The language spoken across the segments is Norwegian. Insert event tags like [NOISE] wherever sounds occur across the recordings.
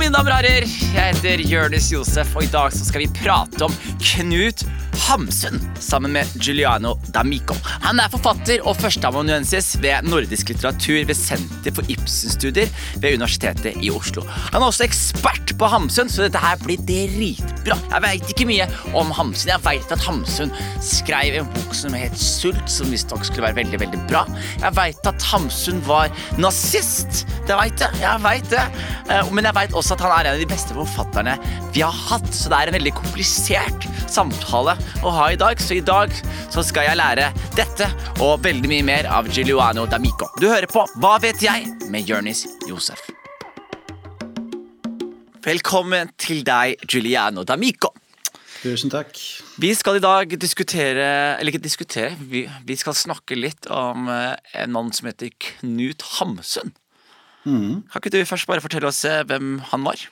mine damer og herrer. Jeg heter Jonis Josef, og i dag skal vi prate om Knut Hamsun sammen med Giuliano D'Amico. Han er forfatter og førsteamanuensis ved nordisk litteratur ved Senter for Ibsen-studier ved Universitetet i Oslo. Han er også ekspert på Hamsun, så dette her blir dritbra. Jeg veit ikke mye om Hamsun. Jeg veit at Hamsun skrev en bok som het Sult, som visstnok skulle være veldig, veldig bra. Jeg veit at Hamsun var nazist. Det veit jeg. Jeg veit det. Eh, Men jeg veit også at han er en av de beste forfatterne vi har hatt, så det er en veldig komplisert samtale å ha i dag. Så i dag så skal jeg lære dette og veldig mye mer av Giuliano D'Amico. Du hører på Hva vet jeg? med Jonis Josef. Velkommen til deg, Giuliano D'Amico. Tusen takk. Vi skal i dag diskutere Eller ikke diskutere, vi, vi skal snakke litt om eh, en mann som heter Knut Hamsun. Mm. Kan ikke du først bare fortelle oss eh, hvem han var?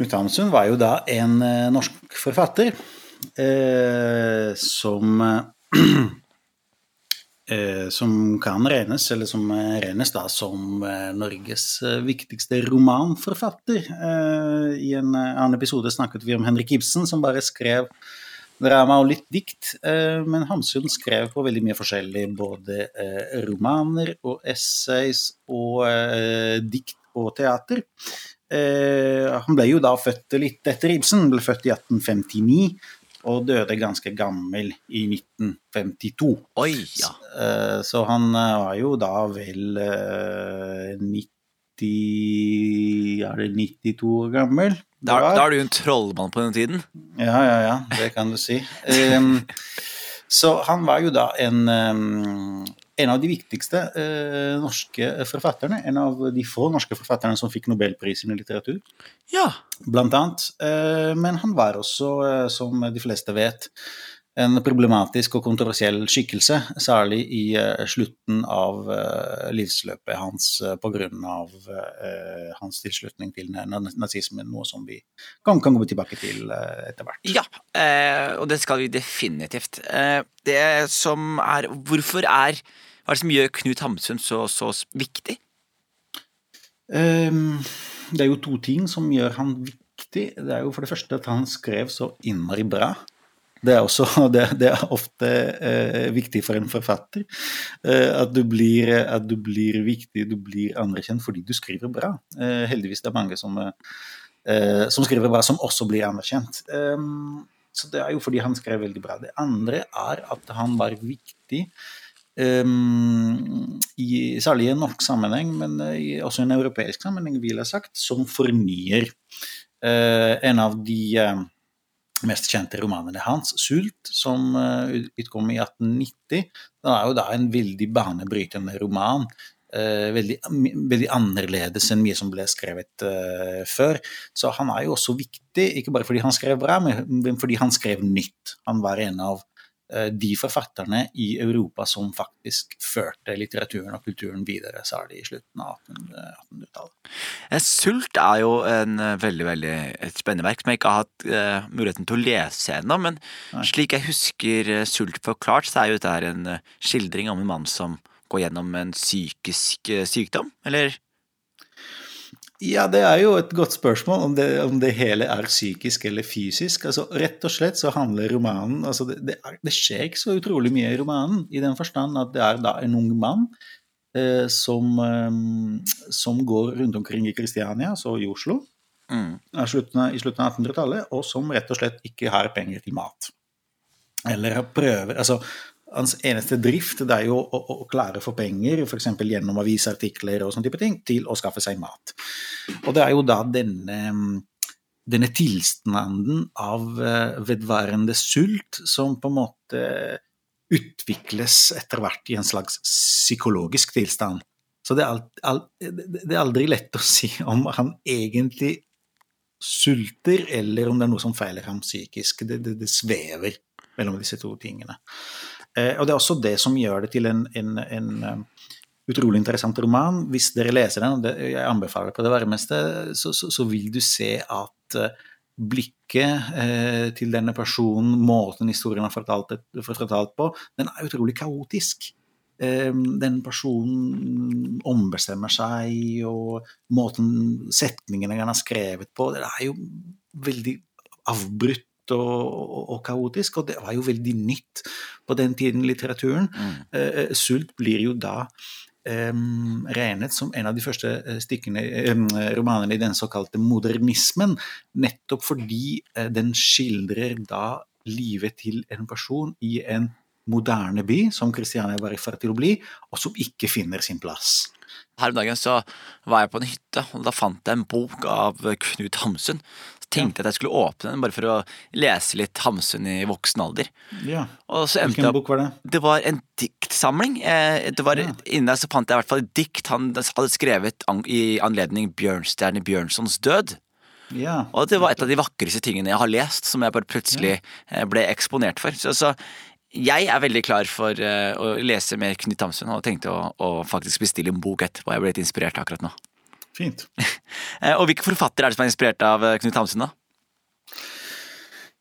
Knut Hamsun var jo da en eh, norsk forfatter eh, som [CLEARS THROAT] Som kan regnes, eller som eh, regnes da som eh, Norges eh, viktigste romanforfatter. Eh, I en eh, annen episode snakket vi om Henrik Ibsen, som bare skrev drama og litt dikt. Eh, men Hamsun skrev på veldig mye forskjellig, både eh, romaner og essays og eh, dikt og teater. Eh, han ble jo da født litt etter Ibsen, ble født i 1859 og døde ganske gammel i 1952. Oi, ja. Eh, så han eh, var jo da vel eh, 90 Er det 92 år gammel? Da, da er du jo en trollmann på den tiden. ja, ja, ja, det kan du si. [LAUGHS] Så han var jo da en, en av de viktigste eh, norske forfatterne. En av de få norske forfatterne som fikk nobelprisen i litteratur, Ja. blant annet. Eh, men han var også, eh, som de fleste vet, en problematisk og kontroversiell skikkelse, særlig i eh, slutten av eh, livsløpet hans uh, pga. Hans tilslutning til nazismen, noe som vi kan, kan gå tilbake til eh, etter hvert. Ja, eh, og det skal vi definitivt. Eh, det som er Hvorfor er Hva er det som gjør Knut Hamsun så, så viktig? Um, det er jo to ting som gjør han viktig. Det er jo for det første at han skrev så innmari bra. Det er, også, [LAUGHS] det, det er ofte eh, viktig for en forfatter. Eh, at, du blir, at du blir viktig, du blir anerkjent fordi du skriver bra. Eh, heldigvis det er mange som, som skriver bra, som også blir anerkjent. Ehm, så det er jo fordi han skrev veldig bra. Det andre er at han var viktig Um, i, særlig i en norsk sammenheng, men uh, i, også i en europeisk sammenheng, vil jeg sagt, som fornyer. Uh, en av de uh, mest kjente romanene hans, 'Sult', som uh, utkom i 1890, den er jo da en veldig banebrytende roman. Veldig, veldig annerledes enn mye som ble skrevet før. Så han er jo også viktig, ikke bare fordi han skrev bra, men fordi han skrev nytt. Han var en av de forfatterne i Europa som faktisk førte litteraturen og kulturen videre, særlig i slutten av 1800-tallet. Eh, Sult er jo en eh, veldig veldig et verk som jeg ikke har hatt uh, muligheten til å lese ennå. Men Nei. slik jeg husker eh, Sult forklart, så er jo dette en eh, skildring om en mann som går gjennom en psykisk eh, sykdom, eller? Ja, det er jo et godt spørsmål om det, om det hele er psykisk eller fysisk. Altså, rett og slett så handler romanen altså det, det, er, det skjer ikke så utrolig mye i romanen, i den forstand at det er da en ung mann eh, som, eh, som går rundt omkring i Kristiania, altså i Oslo, Mm. slutten av- i slutten av 1800-tallet, og som rett og slett ikke har penger til mat. Eller prøver altså Hans eneste drift det er jo å, å, å klare få penger, f.eks. gjennom avisartikler og sånne type ting, til å skaffe seg mat. Og det er jo da denne, denne tilstanden av eh, vedvarende sult som på en måte utvikles etter hvert i en slags psykologisk tilstand. Så det er, alt, alt, det er aldri lett å si om han egentlig sulter, eller om det er noe som feiler ham psykisk. Det, det, det svever mellom disse to tingene. Eh, og det er også det som gjør det til en, en, en um, utrolig interessant roman. Hvis dere leser den, og jeg anbefaler det på det varmeste, så, så, så vil du se at eh, blikket eh, til denne personen, måten historien er fortalt, fortalt på, den er utrolig kaotisk. den personen ombestemmer seg, og måten setningene han har skrevet på Det er jo veldig avbrutt og, og, og, kaotisk, og det var jo veldig nytt på den tiden i litteraturen. Mm. Uh, Sult blir jo da um, regnet som en av de første stykkene, um, romanene i den såkalte modernismen, nettopp fordi uh, den skildrer da livet til en person i en moderne by, som Kristiania var i ferd til å bli, og som ikke finner sin plass. Her om dagen så var jeg på en hytte, og da fant jeg en bok av Knut Hamsun. Tenkte jeg at jeg skulle åpne den bare for å lese litt Hamsun i voksen alder. Ja. Hvilken bok var det? Det var en diktsamling. Eh, det var, ja. Inni der så fant jeg i hvert fall et dikt han hadde skrevet i anledning Bjørnstjerne Bjørnsons død. Ja. Og det var et av de vakreste tingene jeg har lest, som jeg bare plutselig ja. ble eksponert for. Så, så jeg er veldig klar for uh, å lese mer Knut Hamsun, og tenkte å, å, faktisk bestille en bok etterpå. Jeg ble litt inspirert akkurat nå. Fint. uh, [LAUGHS] og hvilke forfattere er det som er inspirert av eh, Knut Hamsun, da?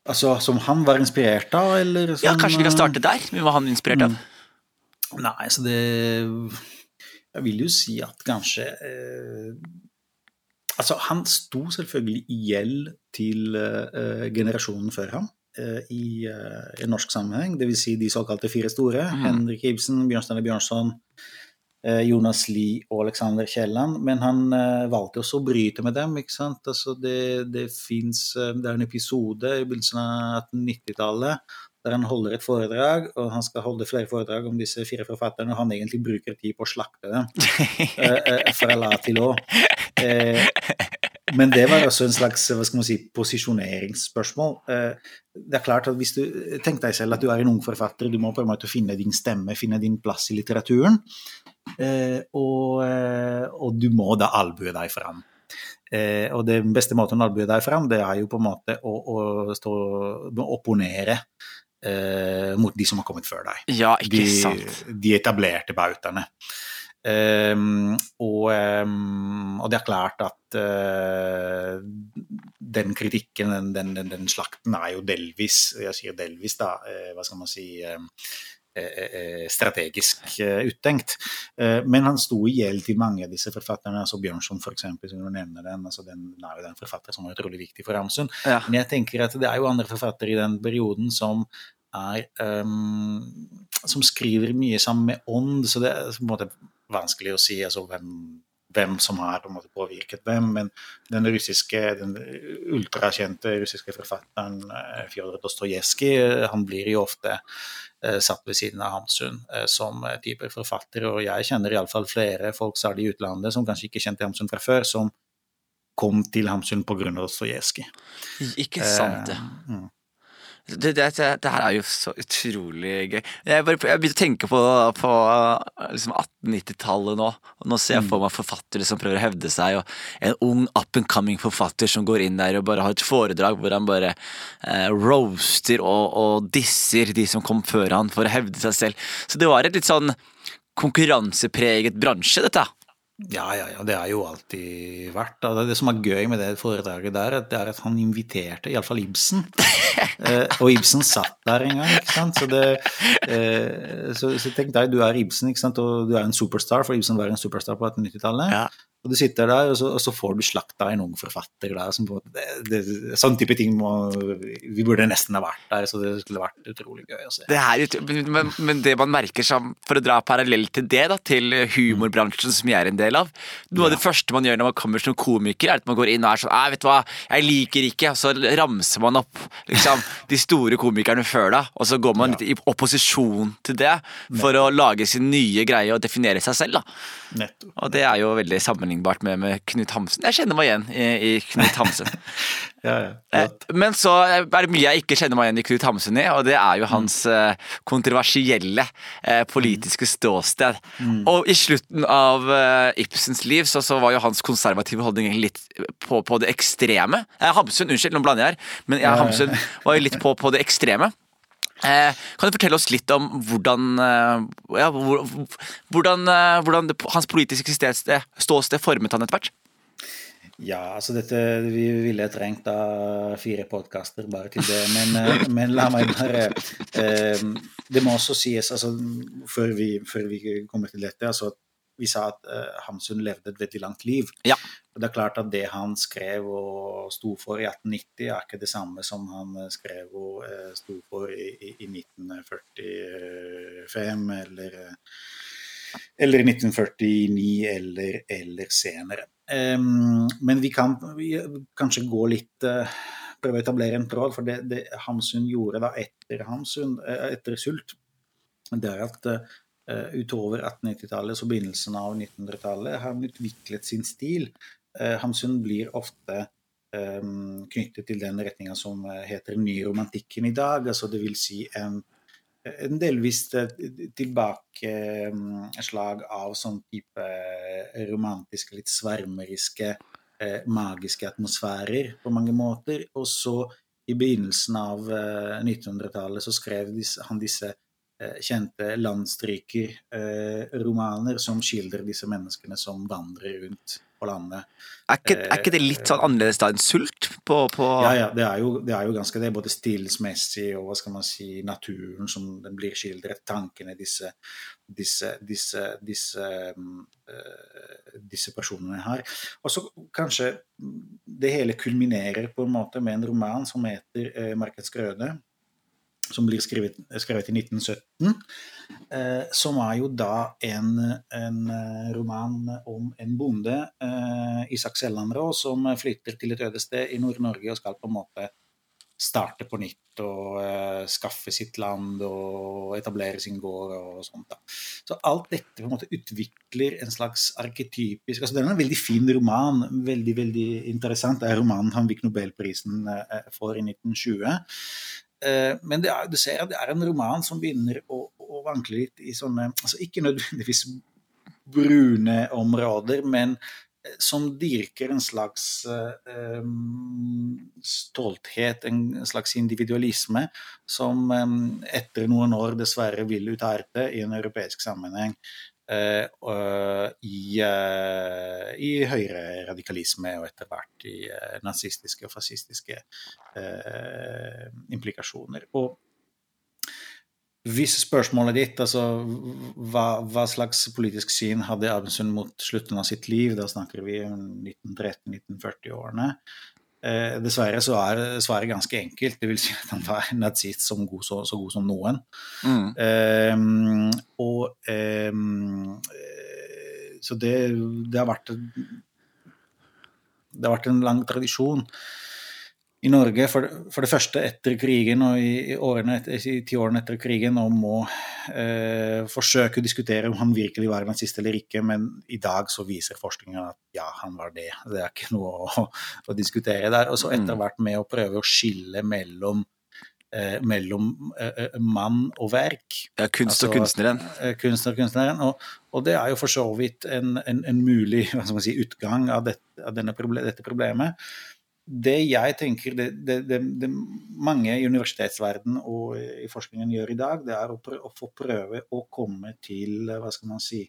Altså, Som han var inspirert av, eller som, Ja, kanskje vi kan starte der? Hva var han inspirert av? Mm. Nei, så det Jeg vil jo si at kanskje eh, Altså, han sto selvfølgelig i gjeld til eh, generasjonen før ham. Eh, i, i, norsk sammenheng, dvs. Si de såkalte fire store. Mm. Henrik Ibsen, Bjørnstjerne Bjørnson, Jonas Lie og Alexander Kielland. Men han uh, valgte også å bryte med dem. ikke sant? Altså det, det, finnes, det er en episode i begynnelsen av 1890-tallet der han holder et foredrag, og han skal holde flere foredrag om disse fire forfatterne, og han egentlig bruker tid på å slakte dem [LAUGHS] fra la til å. Men det var også en slags hva skal man si, posisjoneringsspørsmål. Eh, det er klart at hvis du Tenk deg selv at du er en ung forfatter, du må på en måte finne din stemme, finne din plass i litteraturen. Eh, og, eh, og du må da albue deg fram. Og den beste måten å albue deg fram, det er jo på en måte å, å stå opponere mot de som har kommet før deg. Ja, ikke sant. De, de etablerte bautaene. Um, og, um, og, det er klart at uh, den kritikken, den, den, den, den, slakten, er jo delvis, jeg sier delvis, da, uh, hva skal man si uh, strategisk uttenkt. Men han sto i gjeld til mange av disse forfatterne, altså Bjørnson f.eks., som du nevner den. altså Den er jo den forfatter som er utrolig viktig for Ramsund. Ja. Men jeg tenker at det er jo andre forfattere i den perioden som er um, som skriver mye sammen med ånd, så det er på en måte vanskelig å si altså, hvem, hvem, som har måte påvirket hvem, men den russiske, den ultrakjente russiske forfatteren eh, Fjodor Dostojevskij, eh, han blir jo ofte eh, satt ved siden av Hamsun som type forfatter, og jeg kjenner iallfall flere folk, særlig i utlandet, som kanskje ikke kjente Hamsun fra før, som kom til Hamsun pga. Dostojevskij. Ikke sant, det. Eh, mm. Det, det, det, her er jo så utrolig gøy. Jeg, bare, jeg begynte å tenke på, på liksom 1890-tallet nå. Og nå ser jeg for meg forfattere som prøver å hevde seg, og en ung up and coming forfatter som går inn der og bare har et foredrag hvor han bare eh, roaster og, og, disser de som kom før han for å hevde seg selv. Så det var et litt sånn konkurransepreget bransje, dette. Ja, ja, ja, det er jo alltid vært. Da. det som er gøy med det foredraget der, det er at han inviterte iallfall Ibsen. [LAUGHS] eh, og Ibsen satt der en gang, ikke sant. Så, det, eh, så, så tenk deg, du er Ibsen, ikke sant, og du er en superstar, for Ibsen var en superstar på 1890-tallet. Ja. Og du sitter der, og så, og så får du slakta en ung forfatter der. Som, det, det, sånn type ting må Vi burde nesten ha vært der, så det skulle vært utrolig gøy å se. Det er, men, men, det man merker som, for å dra parallell til det, da, til humorbransjen som jeg er en del av Noe ja. av det første man gjør når man kommer som komiker, er at man går inn og er sånn vet du hva, jeg liker ikke, og så ramser man opp liksom, de store komikerne før deg, og så går man ja. litt i opposisjon til det for Nettopp. å lage sin nye greie og definere seg selv. da. Nettopp. Og det er jo veldig sammenlignende sammenlignbart med, med Knut Hamsun. Jeg kjenner meg igjen i, i Knut Hamsun. [LAUGHS] ja, ja, eh, Men så er det mye jeg ikke kjenner meg igjen i Knut Hamsun i, og det er jo hans mm. kontroversielle eh, politiske ståsted. Mm. Og i slutten av eh, Ibsens liv så, så, var jo hans konservative holdning litt på, på det ekstreme. Eh, Hamsun, unnskyld, nå blander jeg her, men ja, Hamsun var jo litt på, på det ekstreme. Eh, kan du fortelle oss litt om hvordan, eh, ja, hvordan, hvordan det, hans politiske ståsted formet han etter hvert? Ja, altså dette Vi ville trengt da fire podkaster bare til det, men, eh, men, la meg bare eh, Det må også sies, altså, før vi, før vi kommer til dette, altså vi sa at uh, Hamsun levde et veldig langt liv. Ja. Og det er klart at det han skrev og sto for i 1890, er ikke det samme som han skrev og uh, sto for i, i, i 1945 eller eller 1949 eller, eller senere. Um, men vi kan vi, kanskje gå litt uh, Prøve å etablere en tråd, for det, det Hamsun gjorde da etter, Hamsun, etter Sult, det er at utover 1890-tallet og begynnelsen av 1900-tallet har han utviklet sin stil. Hamsun blir ofte um, knyttet til den retninga som heter nyromantikken i dag, altså det vil si en en delvis tilbakeslag av sånn type romantiske, litt svermeriske, eh, magiske atmosfærer på mange måter. Og så i begynnelsen av 1900-tallet eh, så skrev han disse eh, kjente landstrykerromaner som skildrer disse menneskene som vandrer rundt på landet. Er ikke, er ikke det litt sånn annerledes da enn sult? På, på ja, ja, det er, jo, det er, jo, ganske det. Både stilsmessig og hva skal man si, naturen som den blir skildret, tankene disse, disse, disse, disse, disse personene har. Og så kanskje det hele kulminerer på en måte med en roman som heter 'Markets grøde', som blir skrevet, skrevet i 1917. Eh, som er jo da en, en, eh, roman om en bonde, eh, Isak Sellandrå, som flytter til et øde sted i Nord-Norge og skal på en måte starte på nytt og eh, skaffe sitt land og etablere sin gård og sånt. Da. Så alt dette på en måte utvikler en slags arketypisk altså Det er en veldig fin roman, veldig veldig interessant. Det er romanen han fikk Nobelprisen eh, for i 1920. Eh, men det er, du ser at det er en roman som begynner å, å vankle litt i sånne altså Ikke nødvendigvis brune områder, men eh, som dyrker en slags um, stolthet, en slags individualisme, som um, etter noen år dessverre vil utarte i en europeisk sammenheng. Uh, i, uh, i høyreradikalisme og etter hvert i nazistiske og fascistiske implikasjoner. Og hvis spørsmålet ditt, altså hva, hva, slags politisk syn hadde Abensund mot slutten av sitt liv, da snakker vi om 1913-1940-årene, Eh, dessverre så er svaret ganske enkelt. Det vil si at han var nazist som god, så, så, god som noen. Mm. Eh, og eh, Så det, det, har vært Det har vært en lang tradisjon i Norge for, for, det første etter krigen og i, årene etter, i ti årene etter krigen om å eh, forsøke å diskutere om han virkelig var nazist eller ikke, men i dag så viser forskningen at ja, han var det. Det er ikke noe å, å diskutere der. Og så etter mm. hvert med å prøve å skille mellom eh, mellom eh, mann og verk. Ja, kunst og altså, kunstneren. Eh, kunst og kunstneren. Og, og, det er jo for så vidt en, en, en mulig si, utgang av, dette, av dette problemet det jeg tenker det, det, det, det mange i universitetsverden og i forskningen gjør i dag, det er å, prøve, å, få prøve å komme til Hva skal man si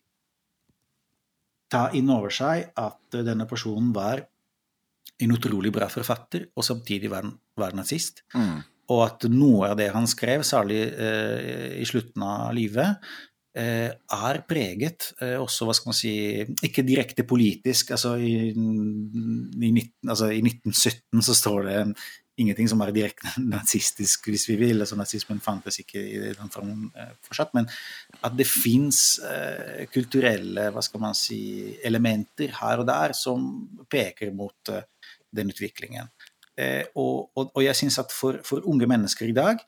Ta inn over seg at denne personen var en utrolig bra forfatter, og samtidig var, var nazist. Mm. Og at noe av det han skrev, særlig eh, i slutten av livet, er preget eh, også, hva skal man si, ikke direkte politisk. altså I, i, 19, altså i 1917 så står det ingenting som er direkte [LAUGHS] nazistisk, hvis vi vil. altså Nazismen fantes ikke i den formen eh, fortsatt. Men at det fins eh, kulturelle hva skal man si, elementer her og der som peker mot eh, den utviklingen. Eh, og, og, og, jeg syns at for, for, unge mennesker i dag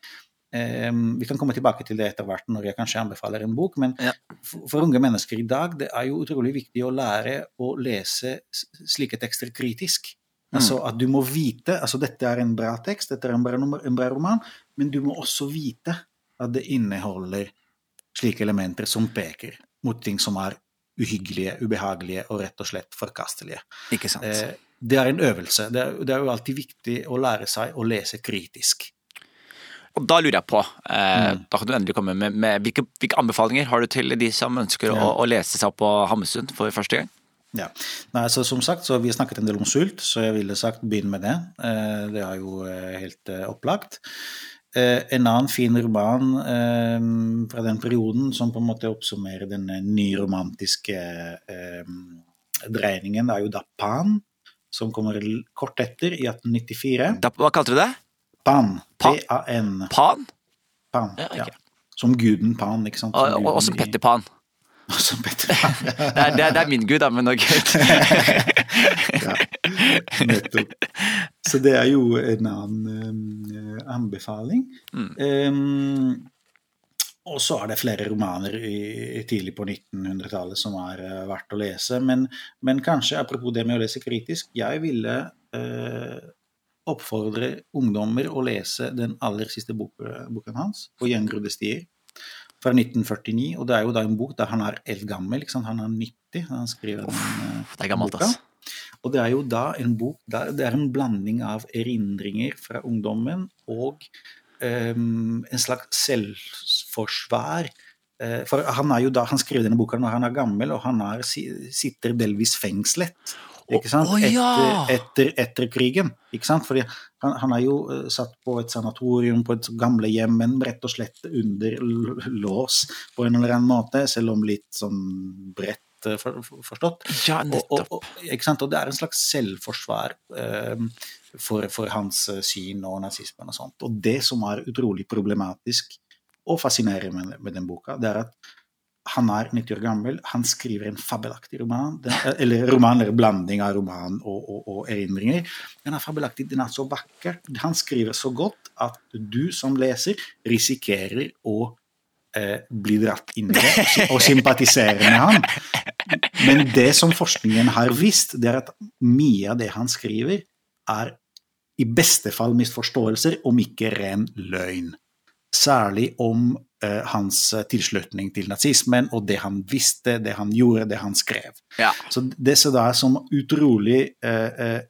vi kan komme tilbake til det etter hvert når jeg kanskje anbefaler en bok, men ja. for, for, unge mennesker i dag det er jo utrolig viktig å lære å lese slike tekster kritisk. Mm. Altså at du må vite altså Dette er en bra tekst, dette er en bra, en bra roman, men du må også vite at det inneholder slike elementer som peker mot ting som er uhyggelige, ubehagelige og rett og slett forkastelige. Ikke sant? Eh, det er en øvelse. Det er, det er jo alltid viktig å lære seg å lese kritisk. Og da lurer jeg på, eh, mm. da kan du endelig komme med, med hvilke, hvilke, anbefalinger har du til de som ønsker ja. å, å, lese seg opp på Hammesund for første gang? Ja. Nei, så som sagt, så Vi har snakket en del om sult, så jeg ville sagt begynn med det. Eh, det er jo eh, helt eh, opplagt. En annen fin roman fra den perioden som på en måte oppsummerer den nyromantiske dreiningen, er jo 'Dapan', som kommer kort etter, i 1894. Da, hva kalte du det? Pan. P-a-n. Pan? Pan, ja. Okay. ja. Som guden Pan, ikke sant? Som og, og, som Petter Pan. [LAUGHS] Og Som Petter Pan. [LAUGHS] det, er, det, er, det, er, min gud, da, men ok. [LAUGHS] ja, nettopp. Så det er jo en annen um, anbefaling. Mm. Um, og så er det flere romaner i, tidlig på 1900-tallet som er uh, verdt å lese. Men, men, kanskje, apropos det med å lese kritisk, jeg ville uh, oppfordre ungdommer å lese den aller siste boken, boken hans, 'På gjengrodde stier' fra 1949. Og det er jo da en bok der han er eldgammel. Han er 90 da han skriver den uh, det er gammelt, boka. Og det er jo da en bok der det er en blanding av erindringer fra ungdommen og um, en slags selvforsvar. Uh, for han er jo da, han skriver denne boka når han er gammel, og han er, sitter delvis fengslet ikke sant? Oh, ja. etter, etter, etter, krigen. Ikke sant? Fordi han, han, er jo uh, satt på et sanatorium på et gamlehjem, men rett og slett under lås på en eller annen måte, selv om litt sånn bredt uh, for, for, forstått. Ja, nettopp. Og, og, ikke sant? og det er en slags selvforsvar eh, for, for, hans syn og nazismen og sånt. Og det som er utrolig problematisk og fascinerende med, med den boka, det er at han er 90 år gammel, han skriver en fabelaktig roman. Den, eller roman eller blanding av roman og, og, og erindringer. Den er fabelaktig, den er så vakker. Han skriver så godt at du som leser risikerer å eh, bli dratt inn i det og sympatisere med han. Men det som forskningen har visst, det er at mye av det han skriver, er i beste fall misforståelser, om ikke ren løgn. Særlig om Eh, hans eh, tilslutning til nazismen og det han visste, det han gjorde, det han skrev. Ja. Så det som er som utrolig uh,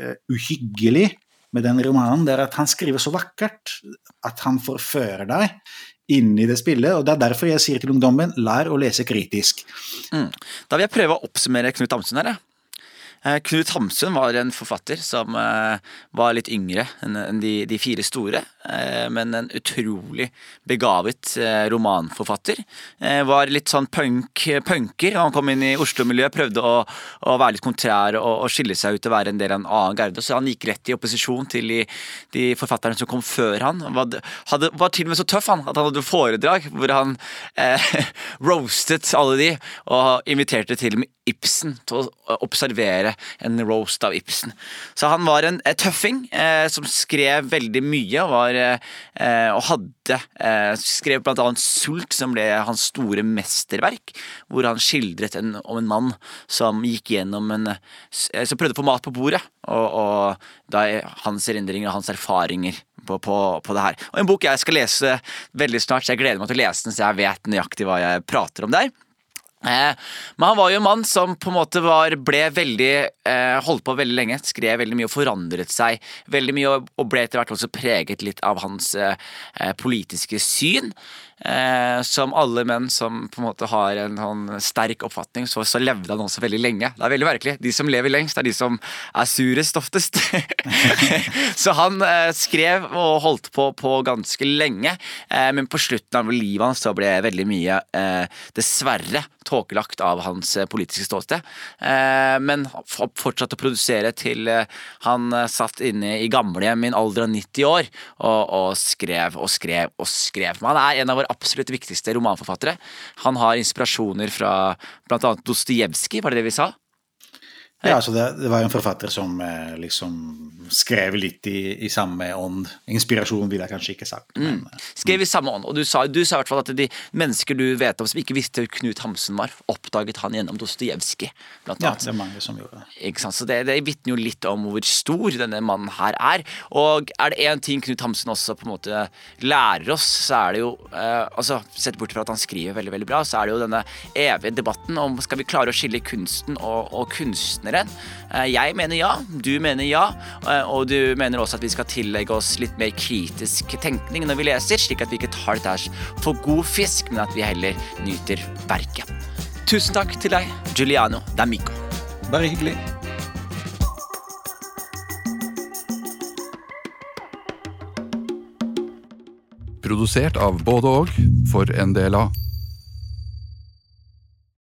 uh, uhyggelig med den romanen, det er at han skriver så vakkert at han forfører deg inn i det spillet. og Det er derfor jeg sier til ungdommen lær å lese kritisk. Mm. Da vil jeg prøve å oppsummere Knut Amundsen her. Eh, Knut Hamsun var en forfatter som eh, var litt yngre enn de, fire store, eh, men en utrolig begavet romanforfatter. Var litt sånn punk, punker. Han kom inn i Oslo-miljøet, prøvde å, å, være litt kontrær og, og, skille seg ut og være en del av en annen garde. Så han gikk rett i opposisjon til de, de forfatterne som kom før han. Var, hadde, var til og med så tøff han, at han hadde foredrag hvor han eh, [LAUGHS] roastet alle de, og inviterte til med Ibsen til å observere en roast av Ibsen. Så han var en tøffing eh, som skrev veldig mye, og, var, eh, og hadde eh, Skrev annet 'Sult', som ble hans store mesterverk, hvor han skildret en, om en mann som gikk gjennom en eh, Som prøvde å få mat på bordet, og, og da hans erindringer og hans erfaringer på, på, på, det her. Og En bok jeg skal lese veldig snart, så jeg gleder meg til å lese den, så jeg vet nøyaktig hva jeg prater om der. Eh, men han var jo en mann som på en måte var, ble veldig eh, holdt på veldig lenge. Skrev veldig mye og forandret seg veldig mye, og ble etter hvert også preget litt av hans eh, politiske syn. Eh, som alle menn som på en måte har en sånn sterk oppfatning, så, så, levde han også veldig lenge. Det er veldig merkelig. De som lever lengst, er de som er surest oftest. [LAUGHS] så han eh, skrev og holdt på på ganske lenge, eh, men på slutten av livet hans så ble veldig mye, eh, dessverre, tåkelagt av hans eh, politiske ståsted. Eh, men fortsatte å produsere til han satt inne i gamlehjem i en alder av 90 år og, og skrev og skrev og skrev. Men han er en av våre absolutt viktigste romanforfattere. Han har inspirasjoner fra bl.a. Dostojevskij, var det det vi sa? Ja, altså det, det, var en forfatter som eh, liksom skrev litt i, i, samme ånd. Inspirasjon ville jeg kanskje ikke sagt. Men, mm. Skrev i samme ånd. Og du sa, du sa i hvert fall at de mennesker du vet om som ikke visste hvor Knut Hamsun var, oppdaget han gjennom Dostojevskij. Ja, det er mange som gjorde. Ikke sant? Så det, det vitner jo litt om hvor stor denne mannen her er. Og er det én ting Knut Hamsun også på en måte lærer oss, så er det jo eh, altså Sett bort fra at han skriver veldig veldig bra, så er det jo denne evige debatten om skal vi klare å skille kunsten og, og kunstnere treneren. Eh, jeg mener ja, du mener ja, eh, og du mener også at vi skal tillegge oss litt mer kritisk tenkning når vi leser, slik at vi ikke tar dette for god fisk, men at vi heller nyter verket. Tusen takk til deg, Giuliano D'Amico. Bare hyggelig. Produsert av både og for NDLA.